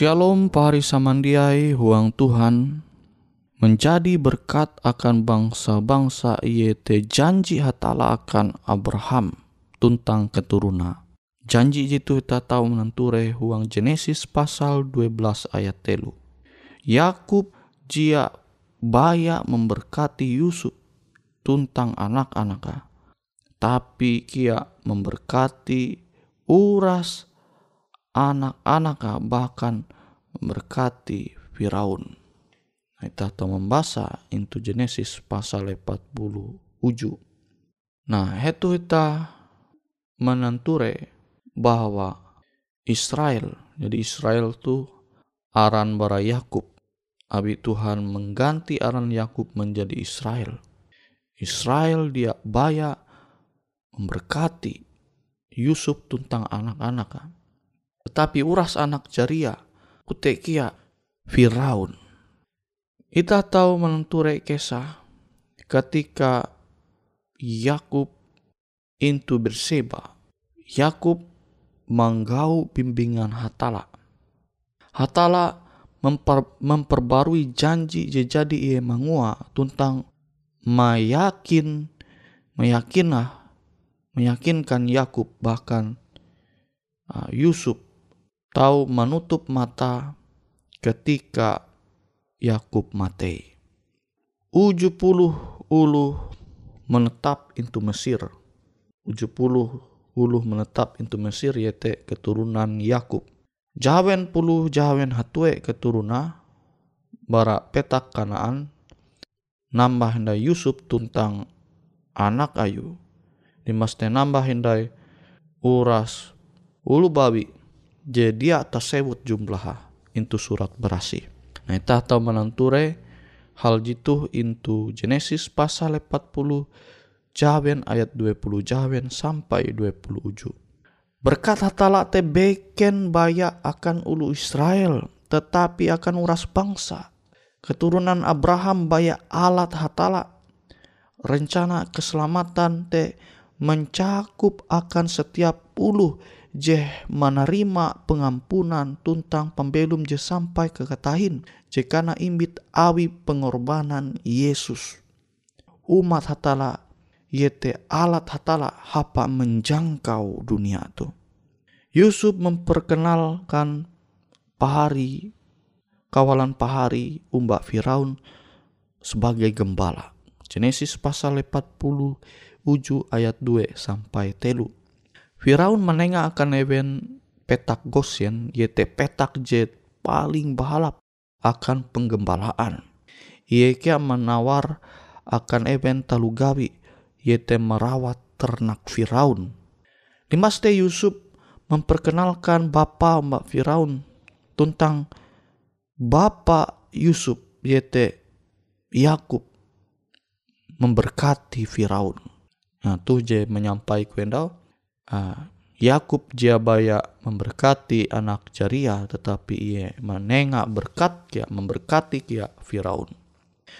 Shalom pari samandiai huang Tuhan menjadi berkat akan bangsa-bangsa te janji hatala akan Abraham tuntang keturuna. Janji itu kita tahu menenture huang Genesis pasal 12 ayat telu. Yakub jia baya memberkati Yusuf tuntang anak-anaknya. Tapi kia memberkati uras anak-anak bahkan memberkati Firaun. Kita tahu membaca into Genesis pasal 40 uju. Nah, itu kita menenture bahwa Israel, jadi Israel tu aran bara Yakub. Abi Tuhan mengganti aran Yakub menjadi Israel. Israel dia baya memberkati Yusuf tentang anak-anak. Tetapi uras anak jaria kutekia Firaun. Kita tahu menenture kisah ketika Yakub into berseba. Yakub menggau bimbingan Hatala. Hatala memper, memperbarui janji jadi ia mangua tentang meyakin meyakinah meyakinkan Yakub bahkan uh, Yusuf tahu menutup mata ketika Yakub mati. Uju puluh ulu menetap into Mesir. Uju puluh ulu menetap into Mesir yaitu keturunan Yakub. Jawen puluh jawen hatue keturuna bara petak kanaan nambah hendai Yusuf tuntang anak ayu dimaste nambah hendai uras ulu babi jadi atas sewut jumlah itu surat berasi. Nah kita tahu menanture hal jitu into Genesis pasal 40 jawen ayat 20 jawen sampai 27 berkat hatala te beken baya akan ulu Israel tetapi akan uras bangsa. Keturunan Abraham baya alat hatala rencana keselamatan te mencakup akan setiap ulu je menerima pengampunan tuntang pembelum je sampai ke ketahin je karena imbit awi pengorbanan Yesus umat hatala yete alat hatala hapa menjangkau dunia tu Yusuf memperkenalkan pahari kawalan pahari umbak Firaun sebagai gembala. Genesis pasal 40 uju ayat 2 sampai telu. Firaun menengah akan event petak Gosyen yaitu petak jet paling balap akan penggembalaan. Ia kia menawar akan event talugawi yaitu merawat ternak Firaun. Dimaste Yusuf memperkenalkan bapa Mbak Firaun tentang Bapak Yusuf yaitu Yakub memberkati Firaun. Nah, tuh je menyampaikan dau. Uh, Yakub dia baya memberkati anak Jaria tetapi ia menengak berkat kia memberkati kia Firaun.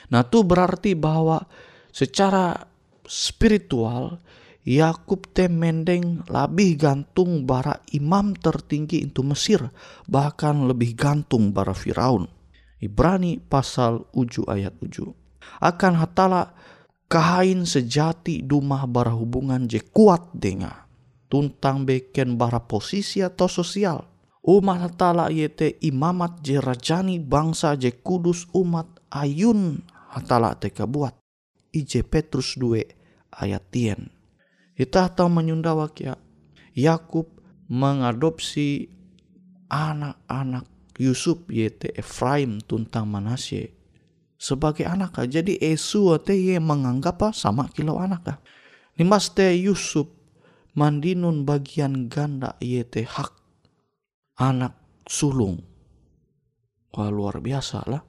Nah, itu berarti bahwa secara spiritual Yakub te mendeng lebih gantung bara imam tertinggi itu Mesir, bahkan lebih gantung bara Firaun. Ibrani pasal uju ayat uju. Akan hatala kain sejati dumah bara hubungan je kuat denga. Tuntang beken bara posisi atau sosial. Umat hatala yete imamat je rajani bangsa je kudus umat ayun hatala teka buat. Ije Petrus 2 ayat tien kita tahu menyundawa kia Yakub mengadopsi anak-anak Yusuf yaitu Efraim tuntang Manasye sebagai anak jadi Esu te ye menganggap sama kilo anak Nimas te Yusuf mandinun bagian ganda yaitu hak anak sulung wah luar biasa lah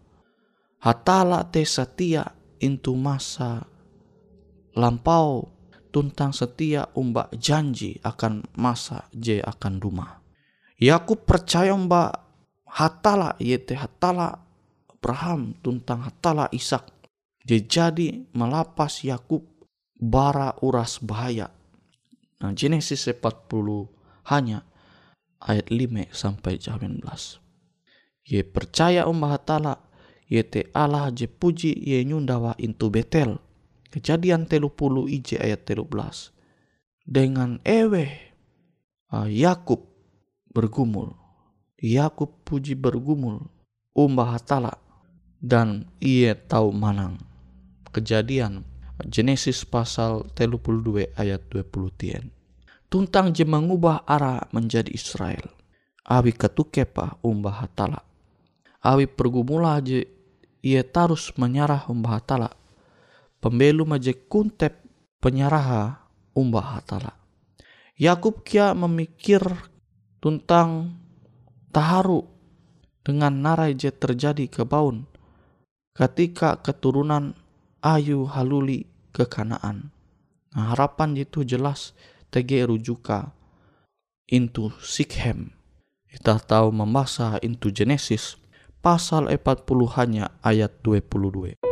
hatala te setia intu masa lampau tuntang setia umbak janji akan masa je akan rumah. Yakub percaya mbak hatala yete hatala Abraham tuntang hatala Ishak. Je jadi melapas Yakub bara uras bahaya. Nah Genesis 40 hanya ayat 5 sampai 19. Ye percaya umbah hatala yete Allah je puji ye nyundawa intu Betel Kejadian telu puluh ije ayat telu belas. Dengan ewe uh, Yakub bergumul. Yakub puji bergumul. Umbah hatala. Dan ia tahu manang. Kejadian Genesis pasal telu puluh dua ayat dua puluh tien. Tuntang je mengubah arah menjadi Israel. Awi ketukepa umbah hatala. Awi pergumulah je ia tarus menyarah umbah hatala pembelu majek kuntep penyaraha umbah hatala. Yakub kia memikir tentang taharu dengan narai je terjadi ke baun ketika keturunan Ayu haluli ke Kanaan. Nah, harapan itu jelas TG rujuka into Sikhem. Kita tahu membaca into Genesis pasal 40 hanya ayat 22.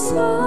so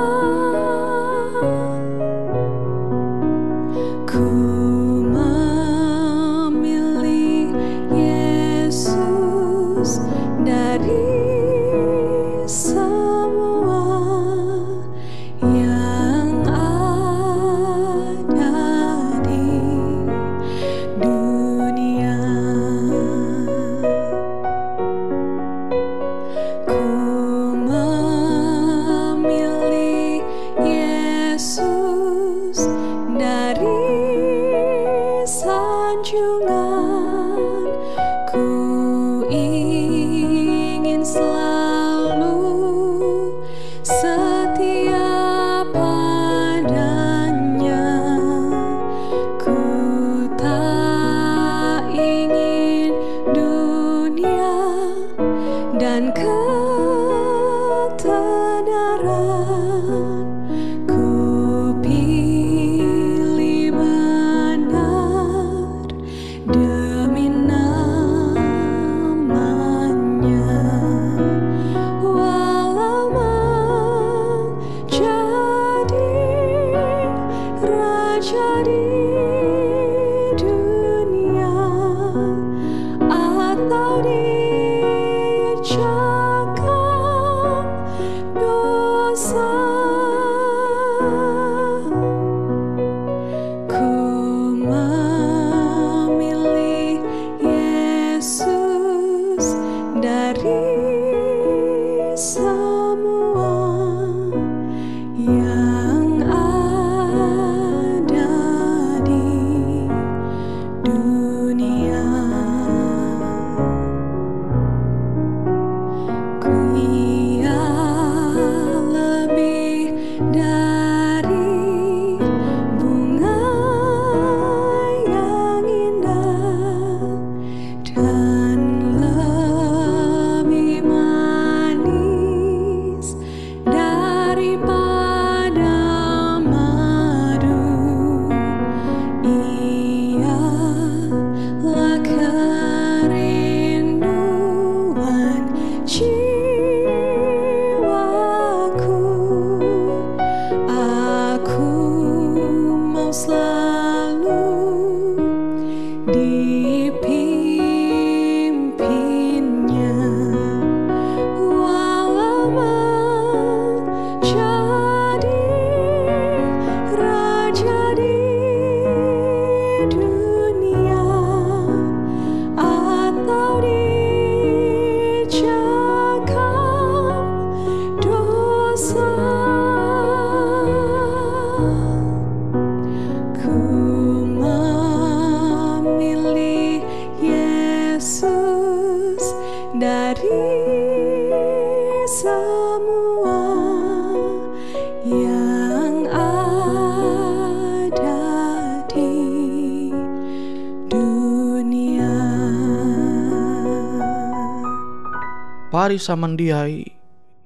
pari samandiai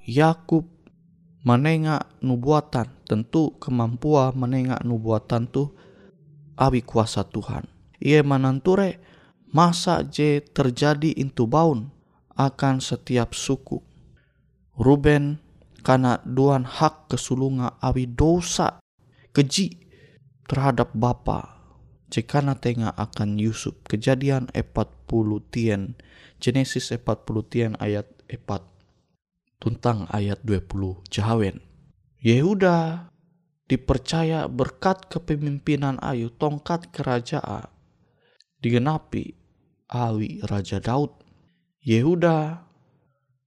Yakub menengah nubuatan. Tentu kemampuan menengah nubuatan tuh abi kuasa Tuhan. Ia mananture masa je terjadi intu baun akan setiap suku. Ruben karena duan hak kesulunga awi dosa keji terhadap bapa. Jekana tengah akan Yusuf. Kejadian 40 tien Genesis 40 tien ayat 4 tuntang ayat 20 Jahawen. Yehuda dipercaya berkat kepemimpinan Ayu tongkat kerajaan digenapi awi Raja Daud. Yehuda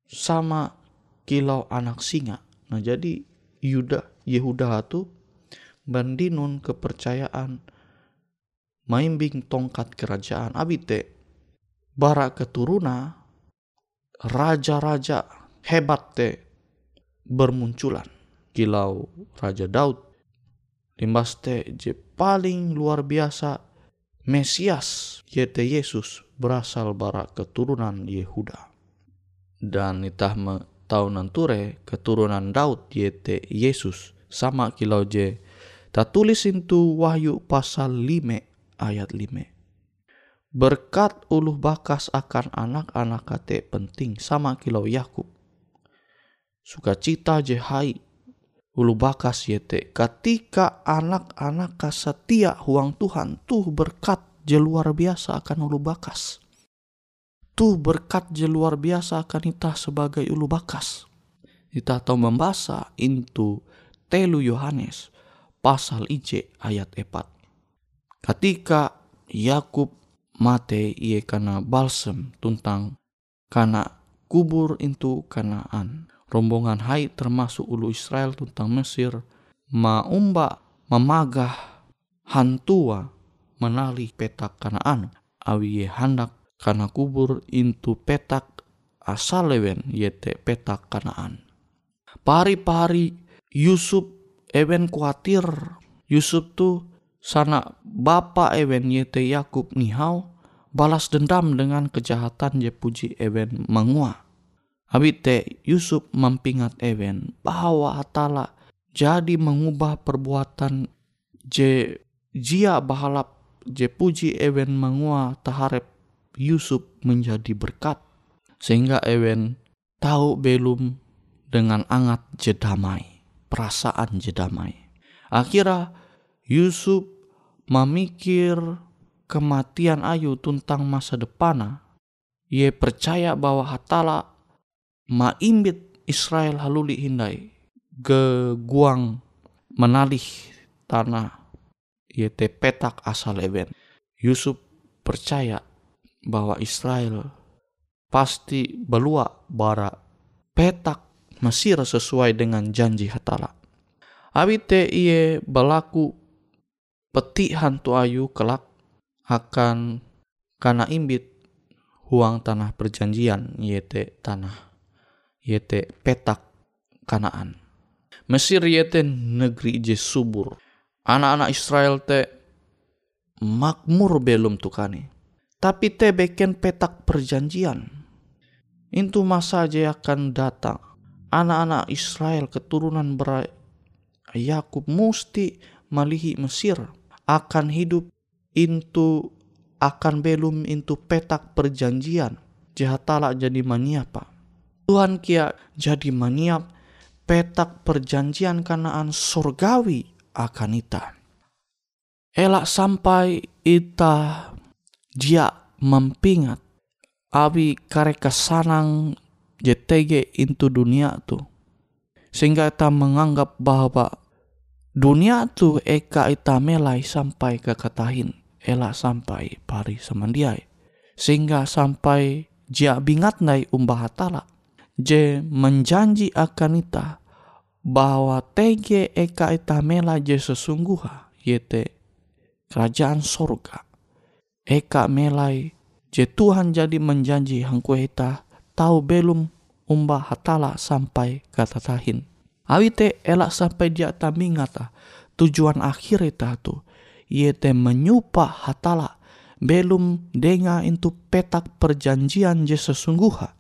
sama kilau anak singa. Nah jadi Yuda Yehuda itu bandinun kepercayaan maimbing tongkat kerajaan abite bara keturuna raja-raja hebat te bermunculan. Kilau Raja Daud, limbas te je paling luar biasa Mesias yaitu Yesus berasal bara keturunan Yehuda. Dan itah me tahunan ture keturunan Daud yaitu Yesus sama kilau je tak tulis itu Wahyu pasal 5 ayat 5. Berkat uluh bakas akan anak-anak kate penting sama kilau Yakub. Sukacita jehai ulu bakas yete. Ketika anak-anak setia huang Tuhan tuh berkat je luar biasa akan ulu bakas. Tuh berkat je luar biasa akan kita sebagai ulu bakas. Kita tahu membaca into telu Yohanes pasal IJ ayat 4 ketika Yakub mate ia karena balsem tuntang karena kubur itu kanaan. Rombongan hai termasuk ulu Israel tentang Mesir maumba memagah hantua menali petak kanaan. Awi ye handak karena kubur intu petak asal lewen yete petak kanaan. Pari-pari Yusuf ewen kuatir Yusuf tu sana bapa ewen yete Yakub nihau balas dendam dengan kejahatan je puji ewen mengua. Habite Yusuf mempingat Ewen bahwa Atala jadi mengubah perbuatan je jia bahalap. Je puji Ewen mengua taharep Yusuf menjadi berkat sehingga Ewen tahu belum dengan angat jedamai perasaan jedamai akhirnya Yusuf memikir kematian Ayu tentang masa depan ia percaya bahwa Hatala ma imbit Israel haluli hindai ge guang menalih tanah yete petak asal eben Yusuf percaya bahwa Israel pasti belua bara petak Mesir sesuai dengan janji hatala. Abite iye berlaku peti hantu ayu kelak akan karena imbit huang tanah perjanjian yete tanah yete petak kanaan. Mesir yete negeri je subur. Anak-anak Israel te makmur belum tukani. Tapi te beken petak perjanjian. Itu masa aja akan datang. Anak-anak Israel keturunan ber Yakub musti malihi Mesir akan hidup itu akan belum itu petak perjanjian jahatala jadi maniapa Tuhan kia jadi maniap petak perjanjian kanaan surgawi akan ita. Elak sampai ita dia mempingat abi kareka sanang JTG into dunia tu. Sehingga ita menganggap bahwa dunia tu eka ita melai sampai ke katahin. Elak sampai pari semandiai. Sehingga sampai jia bingat nai umbah hatala je menjanji akan ita bahwa tege eka ita mela je sesungguh yete kerajaan sorga. Eka melai je Tuhan jadi menjanji hangku ita tahu belum umbah hatala sampai kata tahin. Awite elak sampai dia tamingata tujuan akhir ita tu yete menyupa hatala belum denga itu petak perjanjian je sesungguh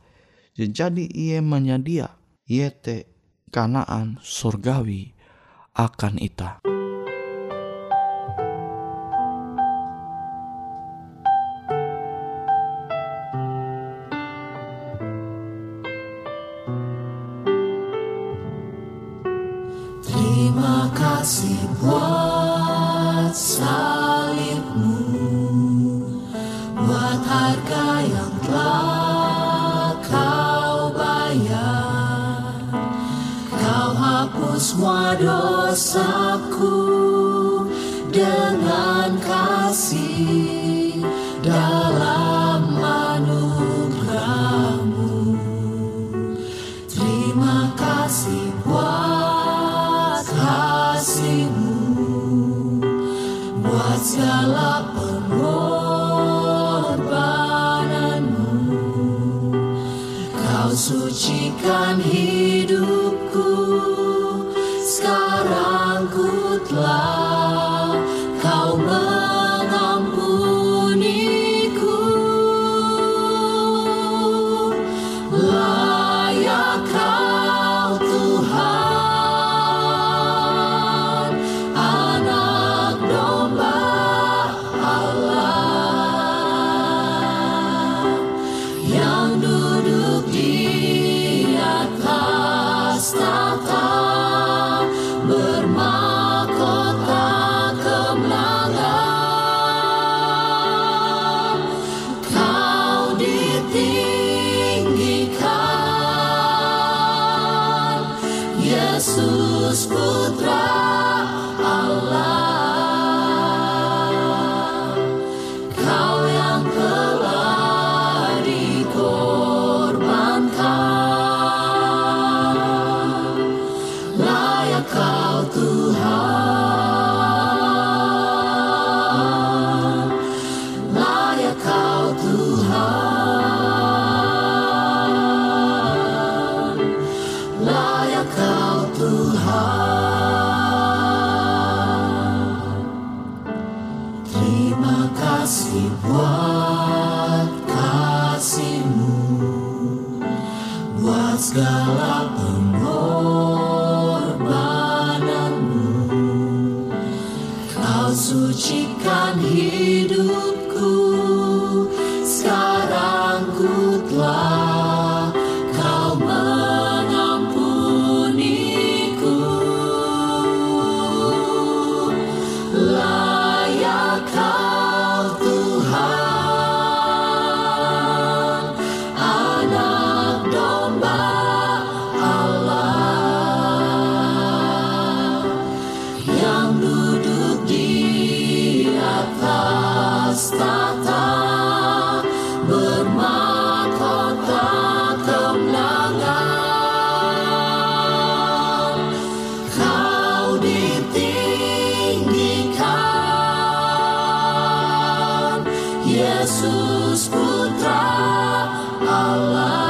Jadi ia menyedia yete kanaan surgawi akan ita. Dosaku Dengan kasih Buat Yesus Putra Allah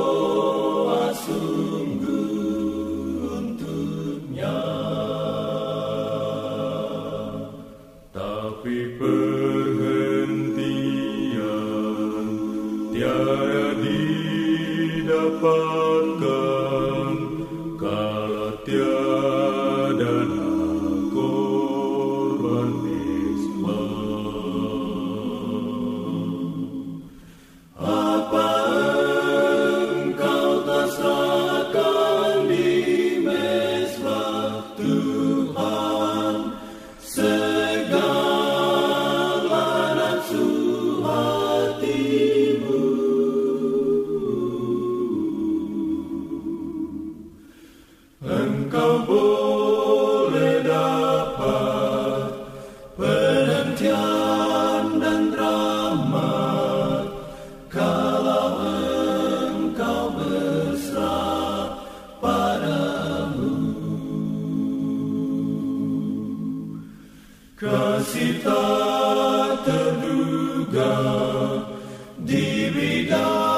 perdi need păcat. Kasih tak terduga di bidari